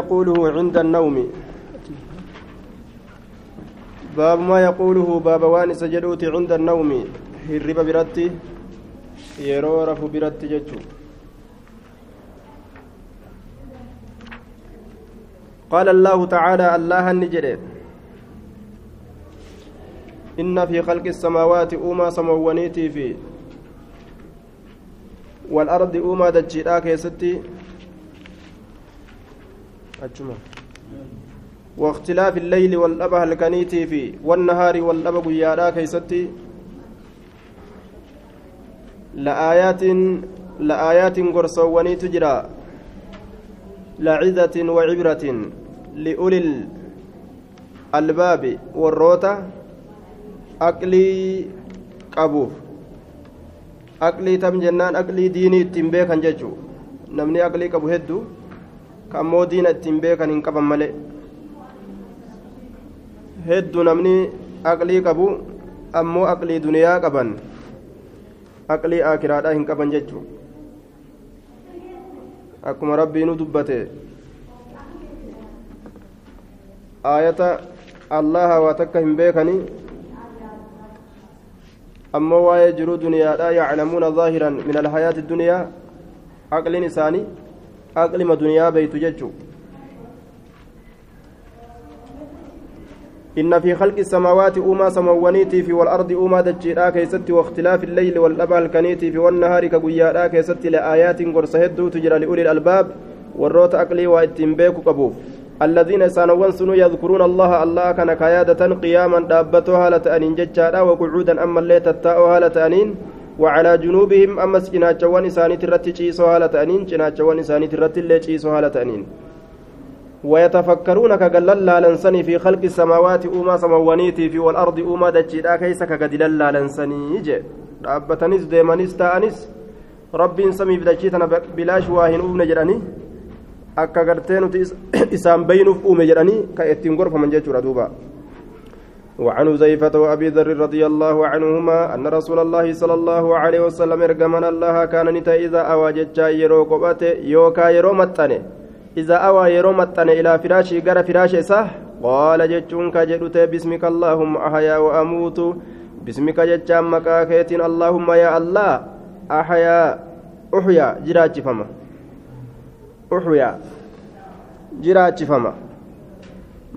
يقوله عند النوم. باب ما يقوله باب وان سجدوت عند النوم. هرب برتي. يرورف برتي جتشو. قال الله تعالى الله النجد. إن في خلق السماوات أوما سموانيتي في. والأرض أوما دجيراك يا ستي. أجمع. واختلاف الليل والأبه الكنيتي في والنهار والأبه قيادا كيستي. لآيات لآيات قرصواني تجرى. لعزة وعبرة لأولي الألباب والروتة أقلي قبوف tam jennaan aqlii diinii ittiin beekan jechuu namni aqlii qabu hedduu ka ammoo diina ittiin beekan hin qaban malee hedduu namni aqlii qabu ammoo aqlii duniyaa qaban aqlii akiraadhaa hin qaban jechuu akkuma rabbiinu dubbate aayata allaha waa takka hin beekanii ammoo waa'ee jiruu duniyaadhaa yaclamuuna zaahiran min alhayaati duniyaa aqliin isaanii aqlima duniyaa beeytu jechuu إن في خلق السماوات أوما سموانيتي في والأرض أوما دجيرا كيستي واختلاف الليل والأبا الكنيتي في والنهار كقيارا كيستي لآيات قرصهدو تجرى لأولي الألباب والروت أقلي وإتنبيك قبوف الذين سانوان سنو يذكرون الله الله كان كيادة قياما دابتها لتأنين ججارا وقعودا أما اللي تتاؤها لتأنين وعلى جنوبهم أما سكناتشوان إساني ترتي تشيسوها لتأنين سكناتشوان إساني ترتي اللي تشيسوها لتأنين ويتفكرون كجلل لنسني في خلق السماوات أوما سموانيتي في والأرض أوما دجيدا كيس كجدلل لنسني جي dhaabbataniis deemanis ta'anis rabbiin samiif dachiitana bilaash waa hin uumne jedhanii akka gartee nuti isaan baynuuf uume jedhanii ka ittiin gorfaman وعن زيفة وأبي ذر رضي الله عنهما أن رسول الله صلى الله عليه وسلم إرجمن الله كان نتا إذا أواجد يرو قبته يوكا يرو إذا أوى يرو متنه إلى فراشي قرى فراش صح قال جتشون كجدت باسمك اللهم أحيا وأموت. باسمك جتشان مكاكيت اللهم يا الله أحيا. أحيا جراج فما. أحيا جراج فما.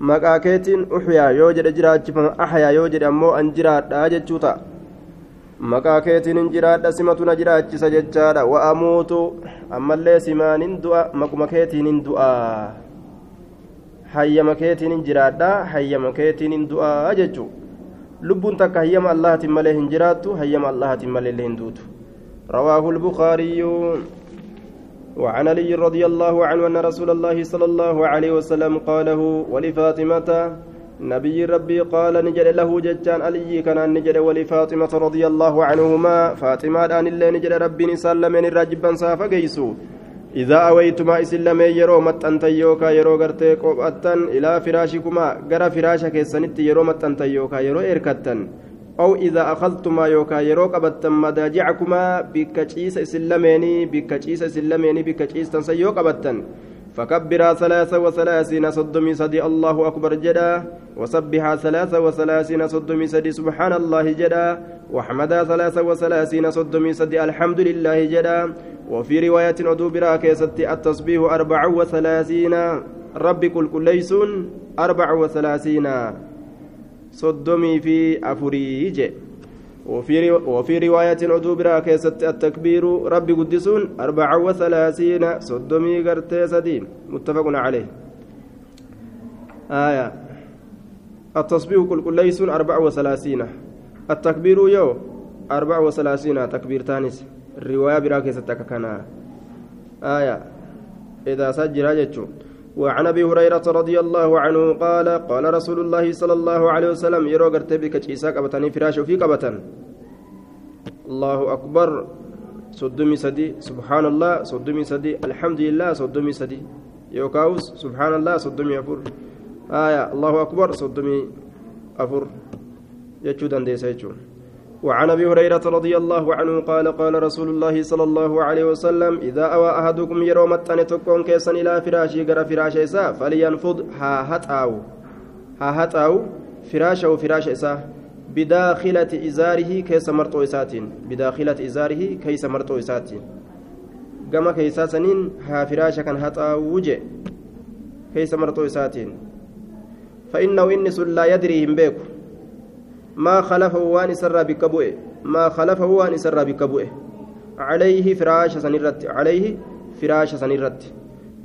Maqaa keetiin uxyaa yoo jedhe jiraachifama axyaa yoo jedhe ammoo an jiraadha jechuu ta'a maqaa keetiin hin jiraadha simatu na jiraachisa jechaadha wa amuutu ammallee simaan hin du'a maquma keetiin hin du'a hayyama keetiin hin jiraadha hayyama keetiin hin du'a jechuu lubbuun takka hayyama allahatiin malee hin jiraattu hayyama allahatiin malee illee hin duutu rawaahu lbukaariyyuu وعن علي رضي الله عنه أن رسول الله صلى الله عليه وسلم قاله ولفاطمة نبي ربي قال نجد له ججان علي كان نجد ولفاطمة رضي الله عنهما فاطمة أن الله نجد ربي نسلمين الرجبا سافا جيسو. إذا أويتما إسلام يرو متأنت يوكا يرو غرتي قبأتن إلى فراشكما غرا فراشك سنت يرو متأنت يوكا يرو إركتن. أو إذا أخذتما يوكا يروك أبتم مداجعكما بكتشيس إسلاميني بكتشيس إسلاميني بكتشيس تنسيوك أبتن. فكبرا ثلاثة وثلاثين صدمي سدي الله أكبر جدا. وسبحا ثلاثة وثلاثين صدمي سدي سبحان الله جدا. وحمدا ثلاثة وثلاثين صدمي سدي الحمد لله جدا. وفي رواية أدوبرا كيستي التصبيح أربع وثلاثين. ربي كل كليسون أربع وثلاثين. صدمي في أفريج وفي وفي رواية عدو برا كيست التكبير ربي قدسون أربع وثلاثين صدمي قرتي سدين. متفق عليه. آية. التصبيح كل كل ليسون أربع وثلاثين. التكبير يو أربع وثلاثين تكبير تانيس. الرواية برا كنا آية. إذا سجل جتشو. وعن أبي هريرة رضي الله عنه قال قال رسول الله صلى الله عليه وسلم يرو غرتي بك عيسى قبتني فراش في قبتن الله أكبر. صدمي سدي سبحان الله صدمي سدي الحمد لله صدمي سدي. يوكاوس سبحان الله صدمي افر آية الله أكبر. صدمي افر يجو دنديس يجو. وعن أبي هريرة رضي الله عنه قال قال رسول الله صلى الله عليه وسلم إذا أوى أحدكم يروم تكون كيسا إلى فراشي غير فراش اسا فلينفض. ها هتاو ها هتاو فراشه فراش اسا بداخلة إزاره كيس مرتو إساتين. بداخلة إزاره كيس مرتو إساتين. كما كيسا سنين ها فراشا كان هتاو وجه. كيس مرتو إساتين. فإنه إنس لا يدري هم بيكو. ما خلفه وان سر بكبوه ما خلفه وان سر بكبوه عليه فراش سنرت عليه فراش سنرت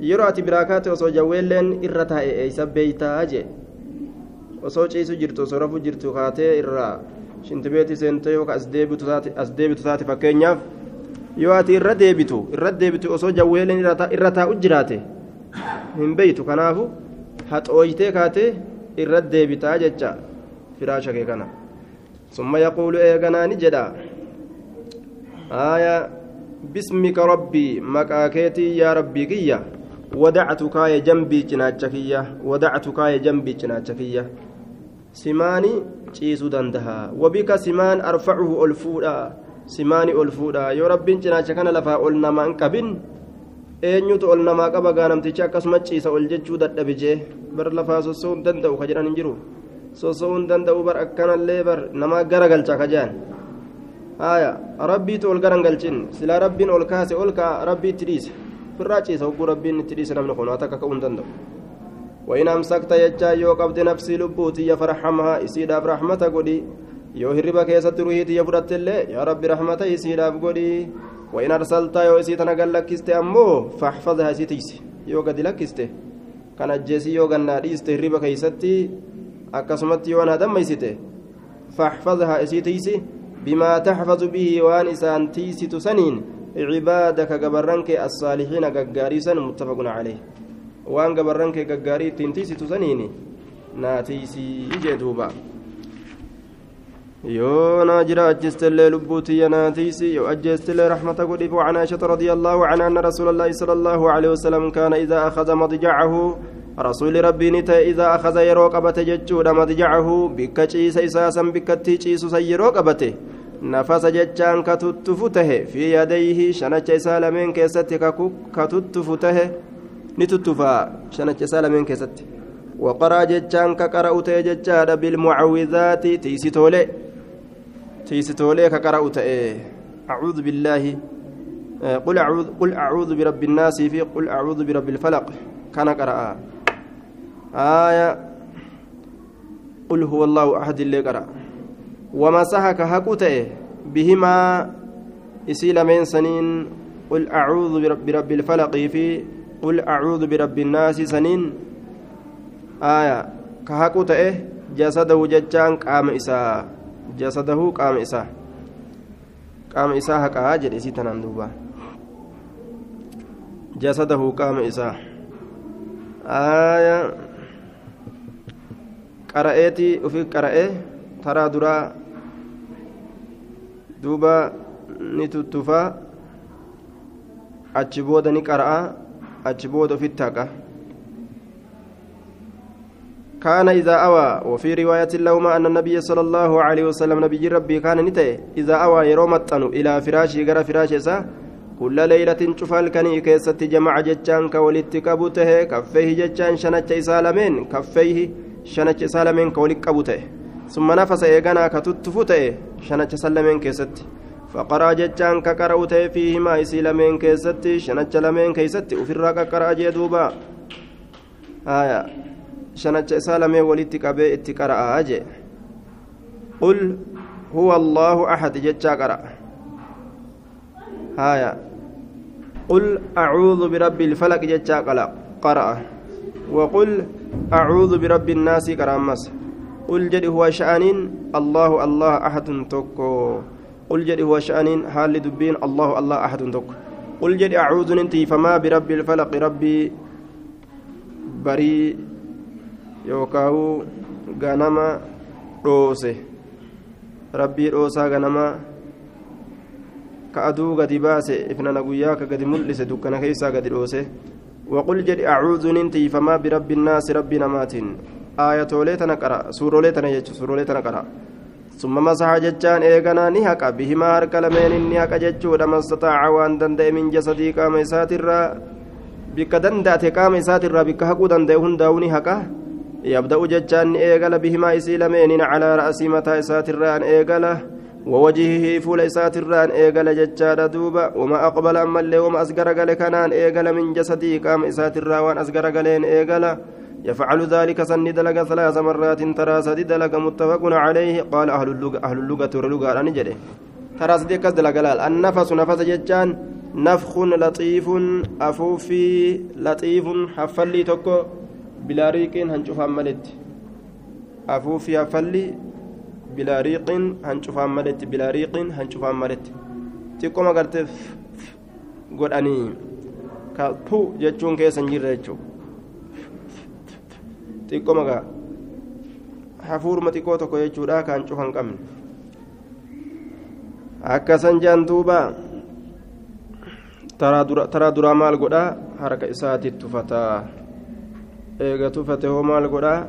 يرات براكات وسو جويلن إرتا إيسا بيتا جي osoo ciisu jirtu osoo rafuu jirtu kaatee irraa shintibeeti seentee yookaan as deebitu taate fakkeenyaaf yoo ati irra deebitu irra deebitu osoo jawweeleen irra taa'u jiraate hin beeytu kanaafu haxooytee kaatee irra deebitaa jecha firaasha kee kana. ثم يقول إيغناني جدا آية باسمك ربي مكاكيتي يا ربي كيا ودعتك يا جنبي جناتشكية ودعتك يا جنبي جناتشكية سماني ciisuu dandaha wabika simaan arfacuhu ol fuudha simaani ol fuudha yoo rabbiin cinaacha kana lafaa ol namaa hin qabin eenyutu ol namaa qaba gaanamticha akkasuma ciisa ol jechuu dadhabe jee bar lafaa sossoo hin danda'u ka jedhan hin jiru soso'uun danda'u bar akkanallee bar nama gara galcha kajaan haya rabbiitu ol garan galchin silaa rabbiin ol kaase ol kaa rabbii itti dhiise firraa ciisa hogguu rabbiin itti dhiise namni kun takka ka'uu hin danda'u وإن أمسكت يجا يو قبض نفسي لبوتي فرحمها إسيداف رحمة قولي يو هربا كيسة روحيتي يفرت الله يا رب رحمة إسيداف قولي وإن أرسلت يو إسيتنا قال لك أمو فاحفظها إسيتيسي يو قد لك كان أجيسي يو قلنا إستي هربا كيستي akkasumatti yoo na dammaysite فاحفظها اسيتيسي بما تحفظ به وان اسان تيسي سنين عبادك قبرنك الصالحين ققاريسا متفق عليه وان قبرنك ققاري تنتيسي سنين ناتيسي جدوبا yoo naa jira ajjeestellee lubbuutiyya naatiisi yoo ajjeestellee raxmata godhiif وعن عائشة رضي الله عنها أن رسول الله صلى الله عليه وسلم كان إذا أخذ مضجعه رسول ربي نتا إذا أخذ يرو قبته جتشود مضجعه بك تشيس إساسا بك تشيس سيرو قبته نفس جتشان كتتفته في يديه شنچ سالمين كيست كتتفته نتتفا شنچ سالمين كيست وقرأ جتشان كقرأته جتشاد بالمعوذات تيسيتولي تيسيتولي كقرأته أعوذ بالله. قل أعوذ قل أعوذ برب الناس في قل أعوذ برب الفلق. كان قرأ. آية. قل هو الله أحد اللي قرأ. ومسحك هكوته بهما إسيل من سنين. قل أعوذ برب, الفلق في قل أعوذ برب الناس سنين. آية. كهكوته جسده ججان قام إساء. جسده قام إساء قام إساء هكا جد إسي تنان جسده قام إساء آية qara'eeti ufi qara'ee taraa duraa duuba ni tuttufaa achi booda ni qara'a achi booda ufitti haqa كان إذا أوى وفي رواية لهما أن النبي صلى الله عليه وسلم نبي ربي كان نتي إذا أوى يرومتن إلى فراشه غير فراشه كل ليلة شفال كان كيست جمع جتان كولت كبوته كفيه جتان شنت إسالمين كفيه isaa lameen ka walitti qabu ta'e summa nafasa eeganaa ka tuttufu ta'e shanacha isa lameen keessatti faqaraa jechaan ka qara'u ta'e fiihimaa isii lameen keessatti isaa lameen walitti qabee itti qara'aa jee qul huwa allaahu axad jechaa qara'a haya qul acuudu birabbi ilfalaq jechaa qara'a وقل أعوذ برب الناس كرامس قل جد هو شأنين الله الله أحد توكو قل جد هو شأنين حال دبين الله الله أحد توكو قل جد أعوذ ننتي فما برب الفلق ربي بري يوكاو غنما روسه ربي روسا غنما كأدو قد باسه إفنان قوياك قد ملس دكنا كيسا قد روسه وقل جد أعوذ ننتي فما برب الناس رب نمات آية ليتنا قرأ سورة ليتنا يجو سورة ليتنا قرأ ثم مسح جتان إيغانا نهق بهما هرك لمين نهق جتشود ما استطاع وان دندئ من جسدي قام إساتر بك دندأت قام إساتر بك حقو دندئ هنداوني حقه يبدأ جتان إيغال بهما إسي لمين على رأس متى إساتر أن إيغاله ووجهه فول إساتر أن إيغال جتان دوبا وما أقبل أما اللي وما أسقر قال كنان إيغال من جسدي قام إساتر وان أسقر قالين إيغاله يفعل ذلك سن دلق ثلاث مرات ترى سدي دلق متفق عليه قال أهل اللغة أهل اللغة واللغة أنا جري ترى سدي كز دلق النفس نفس جتان نفخ لطيف أفوفي لطيف حفلي توكو بلا ريق هنشوف ملت أفوفي حفلي بلا ريق هنشوف ملت بلا ريق هنشوف ملت تيكو ما قرت قد أني كالبو جتشون كيسن جير xiqqoo magaa hafuuruma xiqqoo tokko jechuudha kan cufan qabne akkasan jaan duuba taraa duraa maal godhaa harka isaatti tufataa eega tufate hoo maal godhaa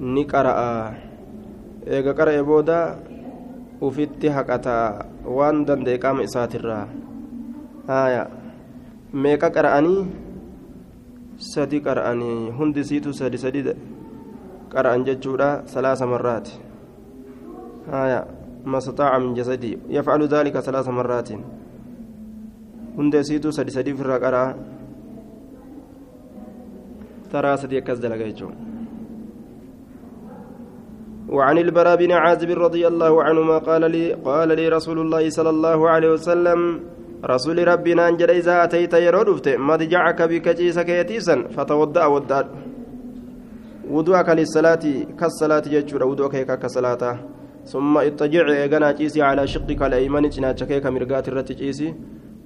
ni qara'a eega qara'e booda ufitti haqataa waan danda'e qaama isaatirraa haaya meeqa qara'anii sadi qara'anii hundi siitu sadi sadi qara'an jechuudha salaasa marraati haya mastataaca min jasadii yafcalu daalika salaasa marraatiin hundi siitu sadi sadi ofirraa qara'a sadi akkas dalaga jechuudha وعن البراء بن عازب رضي الله عنهما قال لي قال لي رسول الله صلى الله عليه وسلم رسول ربنا أنجل إذا أتيت يرودفت مضجعك بكجيس كيتيسا فتودأ وداد وضوءك للصلاة كالصلاة يجور وضوءك كالصلاة. ثم اضطجع جيسي على شقك الأيمن جناتك كمرقات الرتجيسي.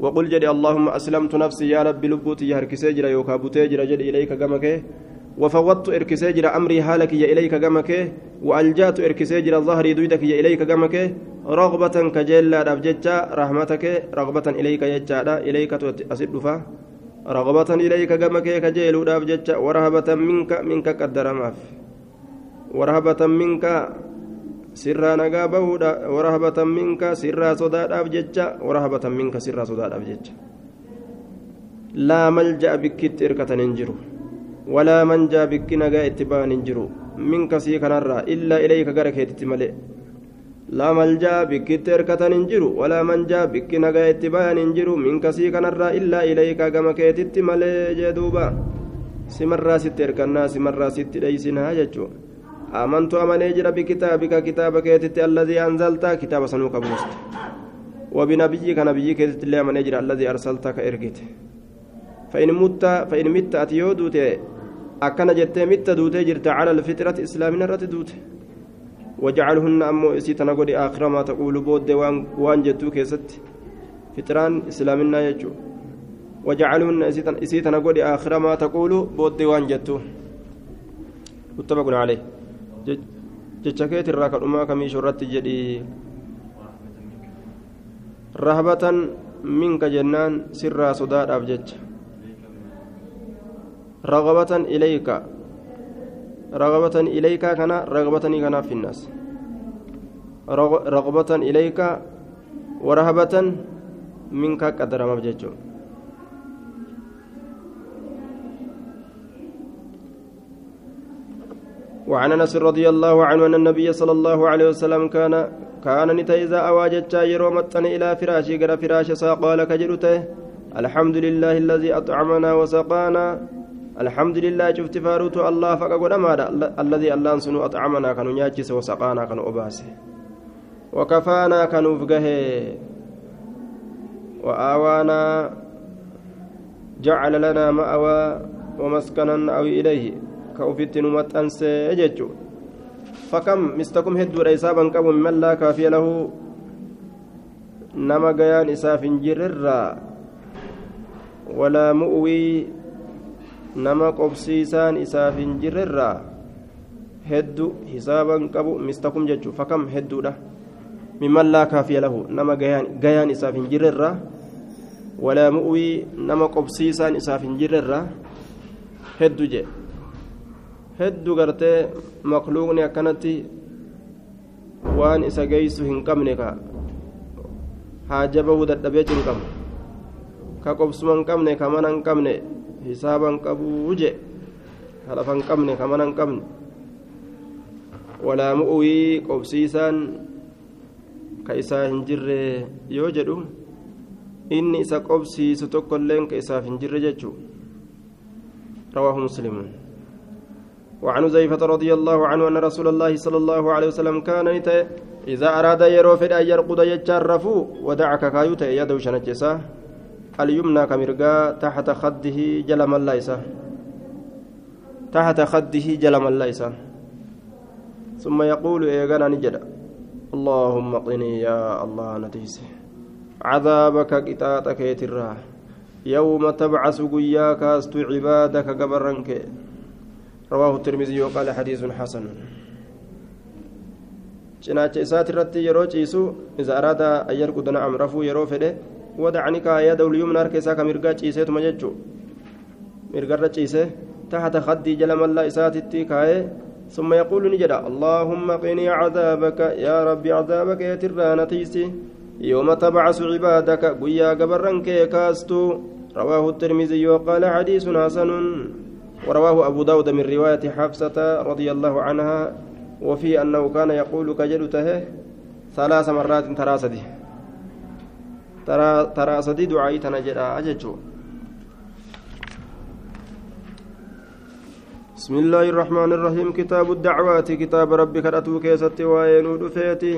وقل جدي اللهم أسلمت نفسي يا ربي لبوتي يهرك سجر يوكا بوتيجر جدي إليك قمك وفوضت إركسيجر أمري حالك يا إليك قمك وألجأت إركسيجر ظهري دويدك يا إليك قمك رغبة كجلا أبجتشا رحمتك رغبة إليك يجادا إليك أسد رغبة إليك قمك كجيل أبجتشا ورهبة منك منك قدر ماف. ورهبة منك sirraa nagaa bahuudha warahbatan minka sirraa sodaadhaaf jecha warahbatan minka sirraa sodaadhaaf jecha laa malja'a bikkitti irkatan hin jiru walaa manjaa bikki nagaa itti ba'an hin jiru minka sii kanarraa illaa ilayka gara keetitti malee laa maljaa bikkitti irkatan hin jiru walaa manjaa bikki nagaa itti ba'an hin jiru minka sii kanarraa illaa ilayka gama keetitti malee jee duuba simarraa sitti erkannaa simarraa sitti dheeysinaa jechuudha آمنت أمني جرى بكتابك كتاب كيتت الذي أنزلت كتاب سنوك بوست وبنبيك نبيك كيتت اللي أمني جرى الذي أرسلتك إرقت فإن مت فإن مت أتيو دوتي أكن جت مت دوتي جرت على الفطرة إسلامنا رت دوتي وجعلهن أمو إسيتنا قولي آخر ما تقول بود وان, وان جتو كيست. فطران إسلامنا يجو وجعلهن إسيتنا قولي آخر ما تقول بود وان جتو. متفق عليه. Jecha keetirraa kadhumaa kamiishu irratti jedhi rahbatan minka jennaan sirraa sodaadhaaf jecha ragabatan ilayka ragabatan ilayka kana ragabatanii kanaaf finnaas ragabatan ilayka warahbatan minka qadaramaaf jechuudha وعن أنس رضي الله عنه أن النبي صلى الله عليه وسلم كان كان نتا إذا اواجت يروم إلى فراشي قال فراش قال كجلته الحمد لله الذي أطعمنا وسقانا الحمد لله شفت فاروت الله فقد ما الذي الله سنو أطعمنا كانوا نياجس وسقانا كانوا أباسه وكفانا كانوا فقه وآوانا جعل لنا مأوى ومسكنا أو إليه. Ka ufitti nu maxxansee jechuudha. Fakam mistakum hedduudha isaaban qabu miman laa kaafiya lahu nama gayaan isaaf hin jirrerraa. Walaa mu'wii nama qobsiisaan isaaf hin jirrerraa. Hedduu hisaaban qabu mistakum jechuudha. Fakam hedduudha? Miman laa kaafiya lahu nama gayaan isaaf hin jirrerraa. Walaa mu'wii nama qobsiisaan isaaf hin jirrerraa. Hedduu jedhe hedduu gartee maqluuqni akkanatti waan isa geeysu hin qabne ka haaja bahuu dadhabee cinqamu ka qobsuma hin qabne ka mana hin qabne hisaaba hin qabuu je ka lafa hin qabne ka mana hin qabne walaa mu'uwii qobsiisaan ka isaa hin jirre yoo jedhu inni isa qobsiisu tokkolleen ka isaaf hin jirre jechuu rawaahu muslimuun وعن زيفة رضي الله عنه أن رسول الله صلى الله عليه وسلم كان إذا أراد يروفد أن يرقد يتشرفوا ودعك كايوتا يدو شنجسا اليمنى كمرقا تحت خده جلم الليسة. تحت خده جلم الليسة. ثم يقول إيغانا نجد اللهم قني يا الله نتيسي عذابك قطاطك يتراه يوم تبعث قياك است عبادك قبرنك. رواه الترمذي وقال حديث حسن isaati irratti yeroo ciisu isa araada ayyar gudana amrafuu yeroo fedhe wadacni kaaya dawliyumna harka isaa ka mirgaa ciiseetuma jechuu mirgarra ciise taxta kaddii jala mallaa isaatitti kaaye ثم يقول نجد اللهم قني عذابك يا ربي عذابك يا ترانتيسي يوم تبعث عبادك قيا قبرنك كاستو رواه الترمذي وقال حديث حسن ورواه أبو داود من رواية حفصة رضي الله عنها وفي أنه كان يقول كجلته ثلاث مرات تراسدي تراسدي دعائي تنجد أججو. بسم الله الرحمن الرحيم. كتاب الدعوات كتاب ربك رأتو كيست وين دفيتي.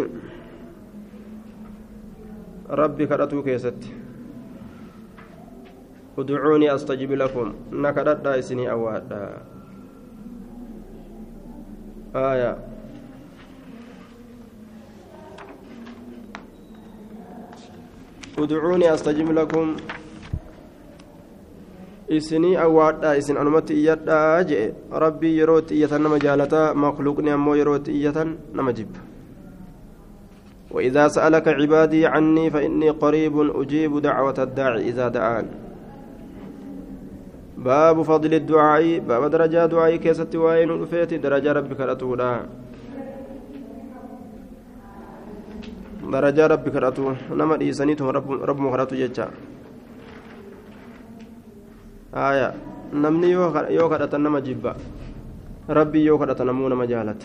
ربك رأتو كيست. ادعوني استجب لكم نكدت اسني اوادا آية ادعوني استجب لكم isinii awwaadha isin anumatti iyyadhaa jee rabbii yerootti iyyatan nama jaalataa makluuqni ammoo yerootti iyyatan nama jibba وإذا سألك عبادي عني فإني قريب أجيب دعوة الداعي إذا دعان باب فضل الدعاء باب درجة دعاء كيست وين رفيت درجة ربك رتولا درجة ربك رتو نما ديسانيتهم رب رب مخراتو جتا آية. نمني يو كدت نما جبا ربي يو كدت نمو نما جالت.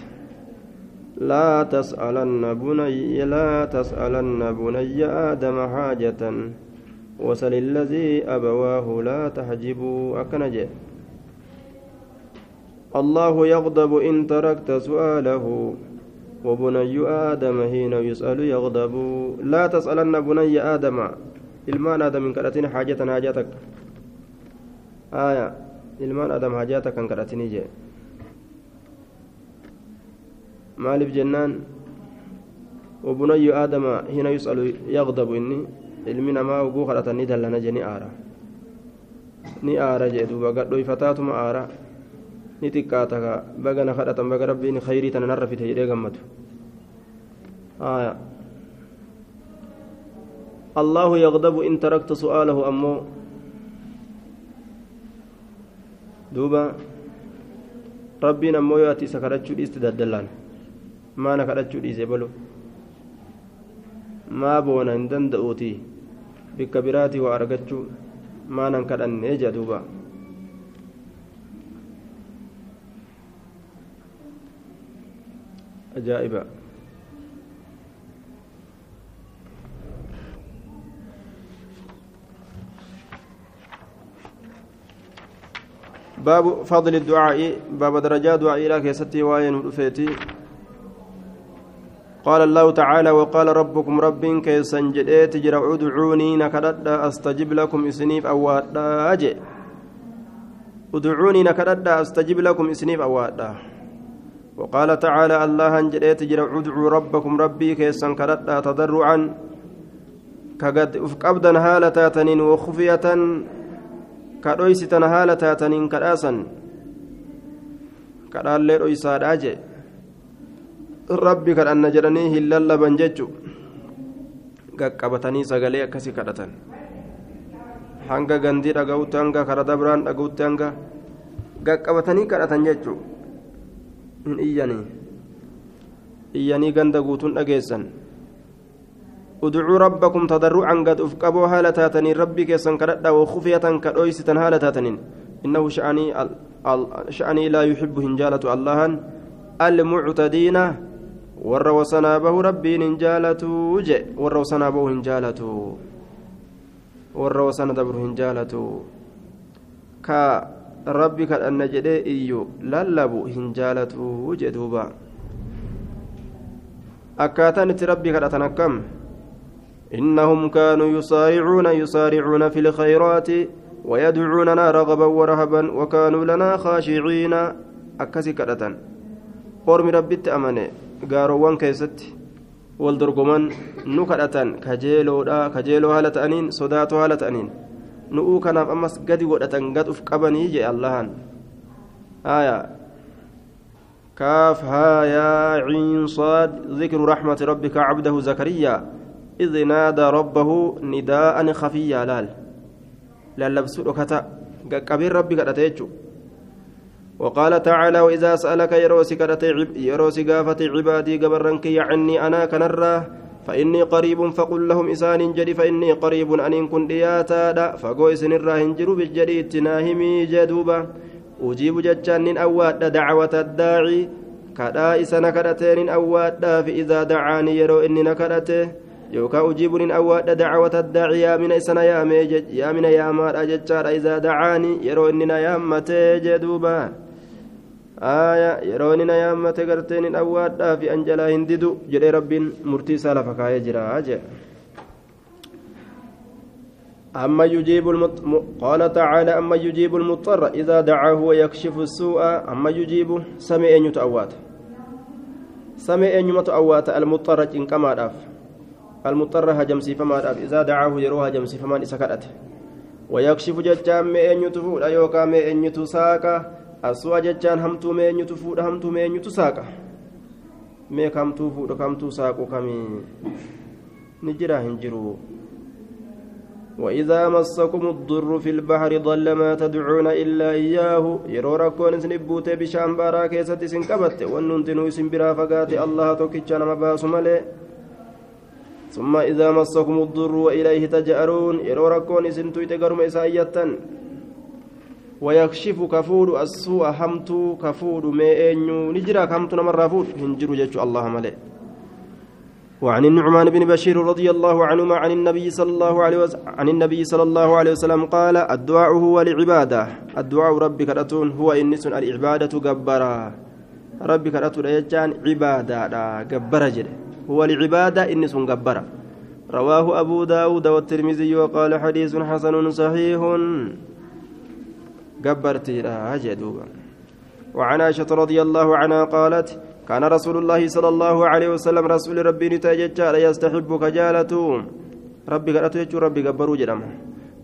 لا تسألن بني لا تسألن بني آدم حاجة. وسل الذي أبواه لا تحجبوا أكنجه الله يغضب إن تركت سؤاله وبني آدم حين يسأل يغضب. لا تسألن بني آدم ilmaan aadam hin kadhatin haajatan haajatak aya ilmaan aadam haajatak kan kadhatinii jee maaliif jennaan وبني آدم حين يسأل يغضب إني. Ilmi namaa oguu kadhatan ni dallana je ni aara ni aara jee duuba gadhoyfataatuma aara ni xiqqaata ka baga na kadhatan baga rabbiin khayrii tana narra fite jedhee gammadu الله يغضب إن تركت سؤاله أمو دوبا ربي نمو يأتي سكرتشو ديست ددلان ما نكرتشو ديسي بلو ما بونا هندن دؤوتي waa argachuu maanan kadhannee jea duuba ajaa'iba باب فضل الدعاء باب درجات دعاء إلى كيستي وين ودفيتي قال الله تعالى وقال ربكم رب كيسن جديت جرى ادعوني نكدد أستجب لكم إسنيف اوادا أجي. ادعوني نكدد أستجب لكم إسنيف اوادا وقال تعالى الله جديت جرى ادعوا ربكم ربي كيسن كدد تضرعا. كقد افقبدا هالة تنين وخفية. كدويستن هالة تنين كداسا كدال ليرويساد أجي rabbi kadhanna jedhanii hin lallaban jechu qaqqabatanii sagalee akkasii kadhatan hanga gandii dhaga'utti hanga kara dabraan dhaga'utti hanga qaqqabatanii kadhatan jechu iyyanii iyyanii ganda guutuun dhageessan ادعوا ربكم تضرعا قد افقبوا هالتاتنين ربي كيسن كردا وخفية كدويسة هالتاتنين إنه شأني شأني لا يحب هنجالة الله المعتدين warra wasanaa bahu rabbiin hin jaalatu je warra wasanaa bahu hin jaalatu warra wasana dabru hin jaalatu ka rabbi kadhanna jedhee iyyu lallabu hin jaalatu je duuba akkaataan itti rabbii kadhatan akkam إنهم كانوا يصارعون يصارعون في الخيرات ويدعوننا رغبا ورهبا وكانوا لنا خاشعين أكسي كرة أرمي ربي تأمني قاروان كيست والدرقمان نكرة كجيلو كجيلو هالة أنين صداتو هالة أنين nu'uu kanaaf ammas gadi godhatan gad uf qabanii jee allahan. Aya. كاف ها يا عين صاد ذكر رحمة ربك عبده زكريا إذ نادى ربه نداء خفيا لال لا لبسوا كتا كبير ربك أتيتشو وقال تعالى وإذا سألك يروسي قافة عبادي قبرنك يعني أنا كنراه فإني قريب فقل لهم إسان جدي فإني قريب أن كن دياتا فقو إسن الراهنجر بالجدي تناهمي جدوبا. أجيب جتشان أواد دعوة الداعي. كدا إسن كدتين أواد فإذا دعاني يرو إني نكدته يوكا أجيب أواد دعوة الداعي. يا من إسن يا ميجج يا من يا مار أجتشار إذا دعاني يرو إني يا متي جدوبا. Aya yeroo inni na yaammate garteen hin awwaadhaa fi anjalaa hin didu jedhee rabbiin murtii isaa lafa kaayee jira jee. أما يجيب المط... قال تعالى أما يجيب المضطر إذا دعاه ويكشف السوء أما يجيب سمع أن يتأوات سمع أن يتأوات المضطر إن كما داف المضطر هجم فما داف إذا دعاه يروها هجم فما إسكرت ويكشف ججام أن يتفو لا يوكا أن يتساكا aswaa jechaan hamtuu meenyutu fuudha hamtuu meenyutu saaqa? Mee kamtuu fuudha kamtuu saaqu kamii? Ni jira hin jiru. وإذا مسكم الضر في البحر ضل ما تدعون إلا إياه يرو ركون سنبوت بشام بارا كيست سنكبت وننتنو سنبرا فقات الله توكيتشان مباس ثم إذا مسكم الضر وإليه تجأرون يرو ركون سنتو يتقرم إسايتا ويكشف كفور السوء همتو كفور ما أنيو. نجرا همتو نمر فور هنجرو جتشو الله ملئ. وعن النعمان بن بشير رضي الله عنهما عن النبي صلى الله عليه وسلم عن النبي صلى الله عليه وسلم قال الدعاء هو العبادة الدعاء ربي كرتون هو إنس العبادة جبرا ربي كرتون يجان عبادة جبرا جل هو العبادة إنس جبرا رواه أبو داود والترمذي وقال حديث حسن صحيح. قبرتي جدوبا وعن عائشة رضي الله عنها قالت كان رسول الله صلى الله عليه وسلم رسول ربي نتاجج يستحب كجالة ربي قالت ربي قبروا جرم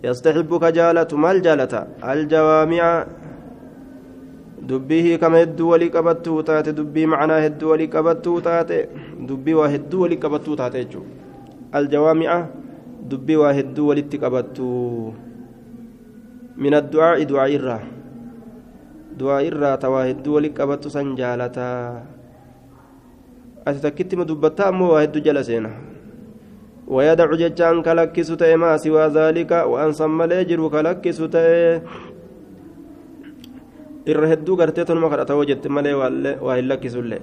يستحب كجالة ما الجالة الجوامع taate dubbii macnaa hedduu walii qabattuu taate dubbii waa hedduu walii qabattuu taate jechuudha aljawaami'a dubbii waa hedduu walitti qabattuu من الدعاء دعاء الرا دعاء الرا تواهد ولك أبت سنجالتا أتتكت مدبتا أمو واهد جلسينا ويدع ججان كلكس ما سوى ذلك وأن سمى ليجر gartee tonuma kadhata hojjette malee waa hin lakkisullee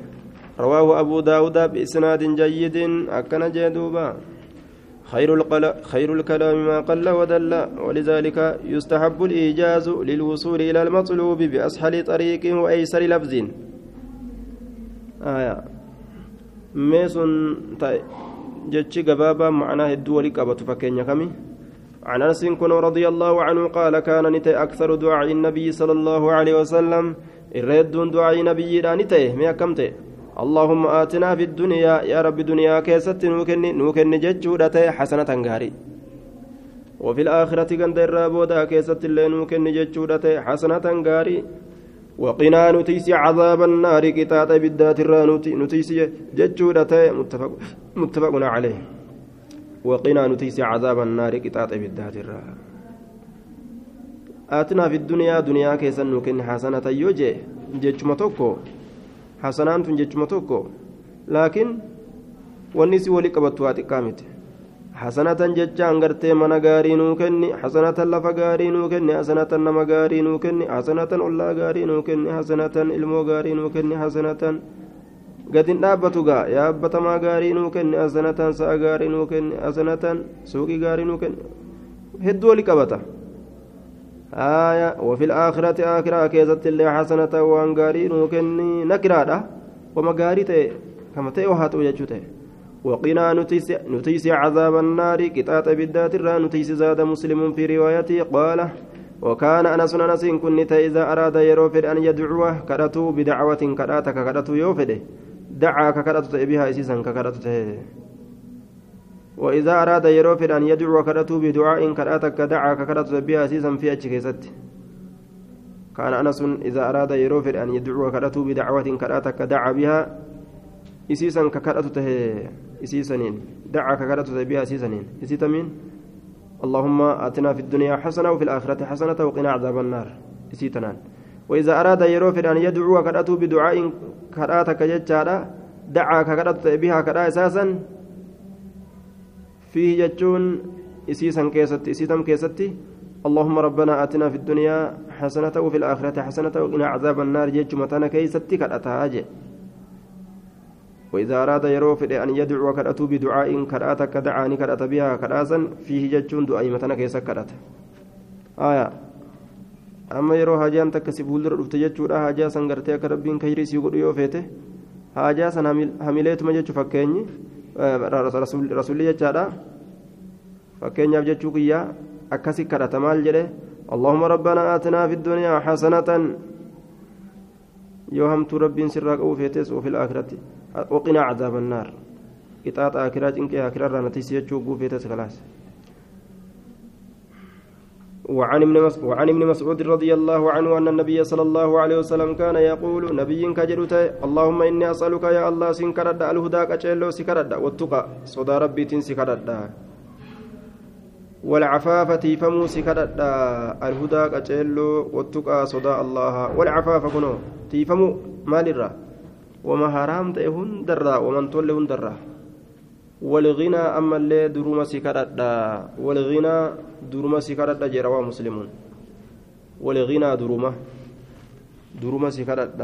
rawaahu abuu daawuda biisnaadin jayyidin akkana jee duuba خير. خير الكلام ما قل ودل ولذلك يستحب الإيجاز للوصول إلى المطلوب بأسهل طريق وأيسر لفظ. آية. ميسون جتشي قبابا معناه الدول قبط فكين كمي عن أنس كن رضي الله عنه قال كان نتي أكثر دعاء النبي صلى الله عليه وسلم. الرد دعاء نبي نتي ما كمتي اللهم آتنا في الدنيا يا رب دنيا كيست نوكن نوكن ججودة حسنة غاري وفي الآخرة كان الرابودا كيست اللي نوكن ججودة حسنة غاري وقنا نتيس عذاب النار كتات بالذات الرانوتي نتيس ججودة متفق متفق عليه. وقنا نتيس عذاب النار كتات بالذات الرانوتي آتنا في الدنيا دنيا كيسن نوكن حسنة يوجي ججمتوكو jechaan gartee mana gaarii nuu kenni hasanatan lafa gaarii nuu kenni hasanatan nama gaarii nuu kenni hasanatan ollaa gaarii nuu kenni hasanatan ilmoo gaarii nuu kenni hasanatan gadin dhaabbatu gaa yaabbatamaa gaarii nuu kenni hasanatan sa'a gaarii nuu kenni hasanatan suuqii gaarii nuu kenni hedduu walii qabata آية وفي الآخرة آخرة كيزت اللي حسنة وان غاري نوكني نكرادة وما غاري كما تي وهاتو يجوتي وقنا نتيس عذاب النار كتات بالذات الرا نتيس زاد مسلم في روايته قال وكان أنس أنس كنت إذا أراد يروفد أن يدعوه كرتو بدعوة كرأتك كرتو يوفده. دعا ككرتو بها إسيسا ككرتو وإذا أراد يروفد أن يدعو كرتو بدعاء كراتك دعا ككرتو بها إسيسا في أجكيست كان أنس إذا أراد يروفد أن يدعو كرتو بدعوة كراتك دعا بها إسيسا ككرتو إسيسنين. دعا ككرتو بها إسيسنين إسيتمين اللهم آتنا في الدنيا حسنة وفي الآخرة حسنة وقنا عذاب النار. إسيتنان. وإذا أراد يروفد أن يدعو كرتو بدعاء كراتك ججارا دعا ككرتو بها كرأ أساسا فيه جتون إسيسا كيستي إسيتم كيستي اللهم ربنا آتنا في الدنيا حسنة وفي الآخرة حسنة وقنا عذاب النار جيتش متانا كيستي كرأتها وإذا أراد يروفد أن يدعو كرأتو بدعاء كرأتك دعاني كرأت بها كرأسا فيه جتون دعاء متانا كيسا كرأت آية. amma yeroo hajaan takka si fuuldura dhufte jechuudha hajaa san gartee akka rabbiin kayrii si godhu yoo feete hajaa san hamileetuma jechuu fakkeenyi rasuulli jechaadha. Fakkeenyaaf jechuu kiyyaa akkasi kadhata maal jedhe? اللهم ربنا آتنا في الدنيا حسنة يوهمت ربي سرك أو فيتس وفي الآخرة وقنا عذاب النار قطعة آخرة إنك آخرة رانتي سيجو فيتس خلاص وعن ابن وعن ابن مسعود رضي الله عنه أن النبي صلى الله عليه وسلم كان يقول نبي كجرت اللهم إني أسألك يا الله سنكرد الهدى كجلو سكرد والتقى صدى ربي تنسكرد والعفاف تيفمو سكرد الهدى كجلو والتقى صدى الله. والعفاف كنو تيفمو مال الرا وما حرام تهون درا ومن تولهن درا. والغنى أما اللي دروما سكرد والغنى دروما سكرد جروا مسلمون. والغنى دروما. دروما سكرد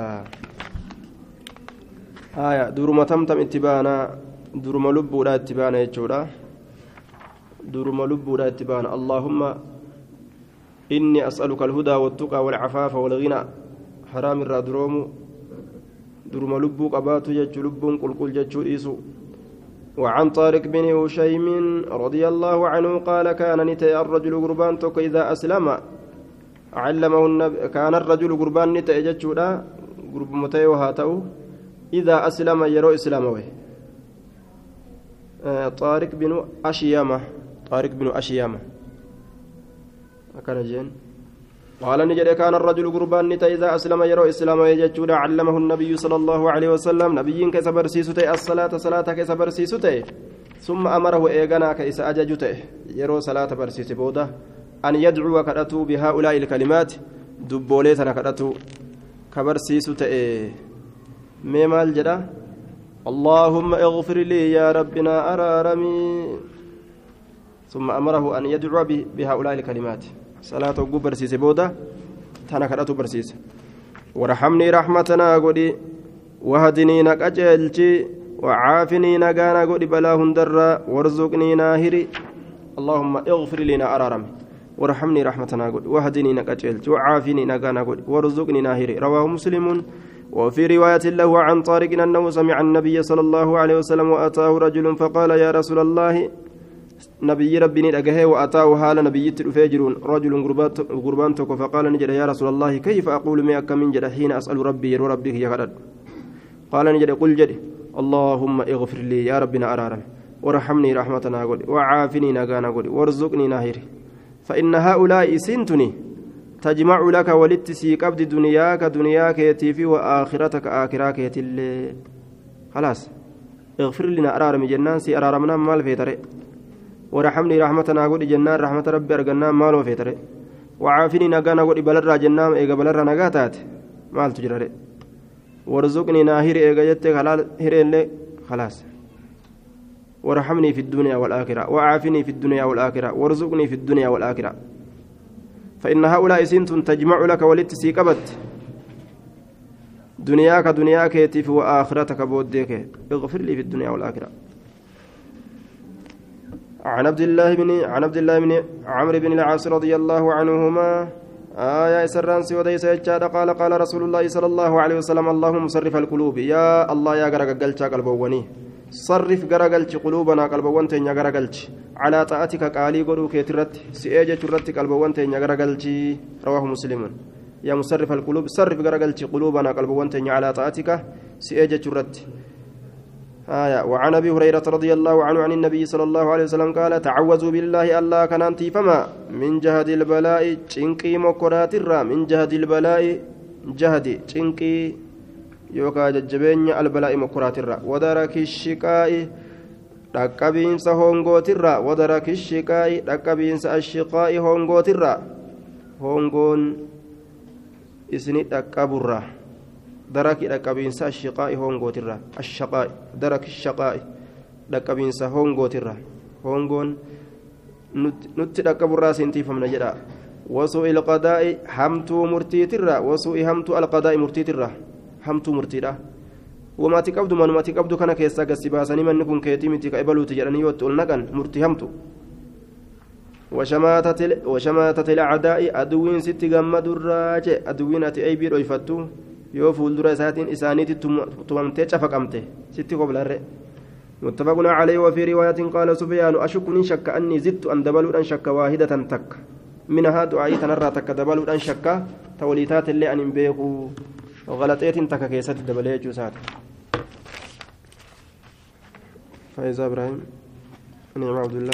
آية. دروما تمتم اتبانا. دروما لبودا اتبانا يجودا. دروما لبودا اتبانا. اللهم إني أسألك الهدى والتقى والعفاف والغنى. حرام الرادروم دروما لبو قباتو يجو لبون قل قل ججو إيسو. وعن طارق بن هشيم رضي الله عنه قال كان نتي الرجل قربان توك إذا أسلم. علمه النبي كان الرجل قربان نتي جتشودا قرب متي وهاتو. إذا أسلم يرو إسلامه. آه طارق بن أشيامة. طارق بن أشيامة. أكن جين. قال نجد كان الرجل قربان نتا إذا أسلم يرو إسلام يجتشودا علمه النبي صلى الله عليه وسلم. نبي كيس برسيسوتي الصلاة صلاة كيس برسيسوتي ثم أمره إيغانا كيس أججوتي يرو صلاة برسيسي بودا. أن يدعو كرتو بهؤلاء الكلمات. دبوليتنا كرتو. كبرسيسوتي ميمال جدا؟ اللهم اغفر لي يا ربنا أرارمي. ثم أمره أن يدعو بهؤلاء الكلمات. صلاة وقو برسيس بودا تانا كراتو برسيس ورحمني رحمتنا قولي وهدني نكأجلتي وعافني نقانا قولي بلا هندرا وارزقني ناهري اللهم اغفر لنا أرارم ورحمني رحمتنا قولي وهدني نكأجلتي وعافني نقانا قولي وارزقني ناهري رواه مسلم وفي رواية له عن طارق أنه سمع النبي صلى الله عليه وسلم وأتاه رجل فقال يا رسول الله نبي ربي نرجه وأتاه حال نبي تلفجرون رجل قربان توكو فقال نجد يا رسول الله كيف أقول ما كم من جد حين أسأل ربي يا ربي يا غرد قال نجد قل جد اللهم اغفر لي يا ربنا أرارم وارحمني رحمتنا قل وعافني نغانا قل وارزقني ناهري فإن هؤلاء سنتني تجمع لك ولدت سيقبد دنياك دنياك يتيفي وآخرتك آخراك يتلي خلاص. اغفر لنا أرارم جنان سي أرارمنا مال في طريق ورحمني رحمتنا قد جنان رحمة ربي أرقنا مالو في ترى وعافني نقانا قد بلرا جنان إيقا بلرا نقاتات. مال تجرى وارزقني ناهر إيقا جتك حلال هرين خلاص. وارحمني في الدنيا والآخرة. وعافني في الدنيا والآخرة. وارزقني في الدنيا والآخرة. فإن هؤلاء سنت تجمع لك ولتسيكبت دنياك دنياك يتيف وآخرتك بوديك. اغفر لي في الدنيا والآخرة. عن عبد الله بن عن عبد الله بن عمرو بن العاص رضي الله عنهما آية سران سوديس يجاد قال قال رسول الله صلى الله عليه وسلم اللهم صرف القلوب يا الله يا قلتك قلبوني صرف غرقلت قلوبنا قلبوان تينيا غرقلت على طاعتك قالي قدو كيترت سيئجة ترت قلبوان تينيا غرقلت رواه مسلم. يا مصرف القلوب صرف غرقلت قلوبنا قلبوان تينيا على طاعتك سيئجة ترت آية وعن أبي هريرة رضي الله عنه عن النبي صلى الله عليه وسلم قال تعوذوا بالله الله كان فما من جهد البلاء تشنقي مكرات من جهد البلاء جهد تشنقي يوكا ججبين البلاء مكرات ودرك الشقاء dhaqqabiinsa hongootirra wadaraki shiqaa'i dhaqqabiinsa ashiqaa'i hongootirra hongoon isini dhaqqaburra daraki dhaqqabiinsa ashaqaa'i hongootirra ashaqaa'i daraki shaqaa'i dhaqqabiinsa hongootirra hongoon nutti dhaqqaburraa siintiifamna jedha wasuu'i alqadaa'i hamtuu murtiitirra wasuu'i hamtuu alqadaa'i murtiitirra hamtuu murtiidha wamaati qabdu manumati qabdu kana keessaa gassi baasanii manni kun keetii miti ka ibaluuti jedhanii yoo itti ol naqan murtii hamtu وشماتة الأعداء أدوين ست جمد الراجع أدوين أتي أي بير yoo fuuldura isaatiin isaaniitti tumamtee cafaqamte sitti qoblarre. متفق عليه وفي رواية قال سفيان أشكني شك أني زدت أن دبلوا أن شك واحدة تك منها دعائي تنرى تك دبلوا أن شك توليتات اللي أن بيقوا وغلطيت تك كيست دبلية جوسات فإذا إبراهيم نعم عبد الله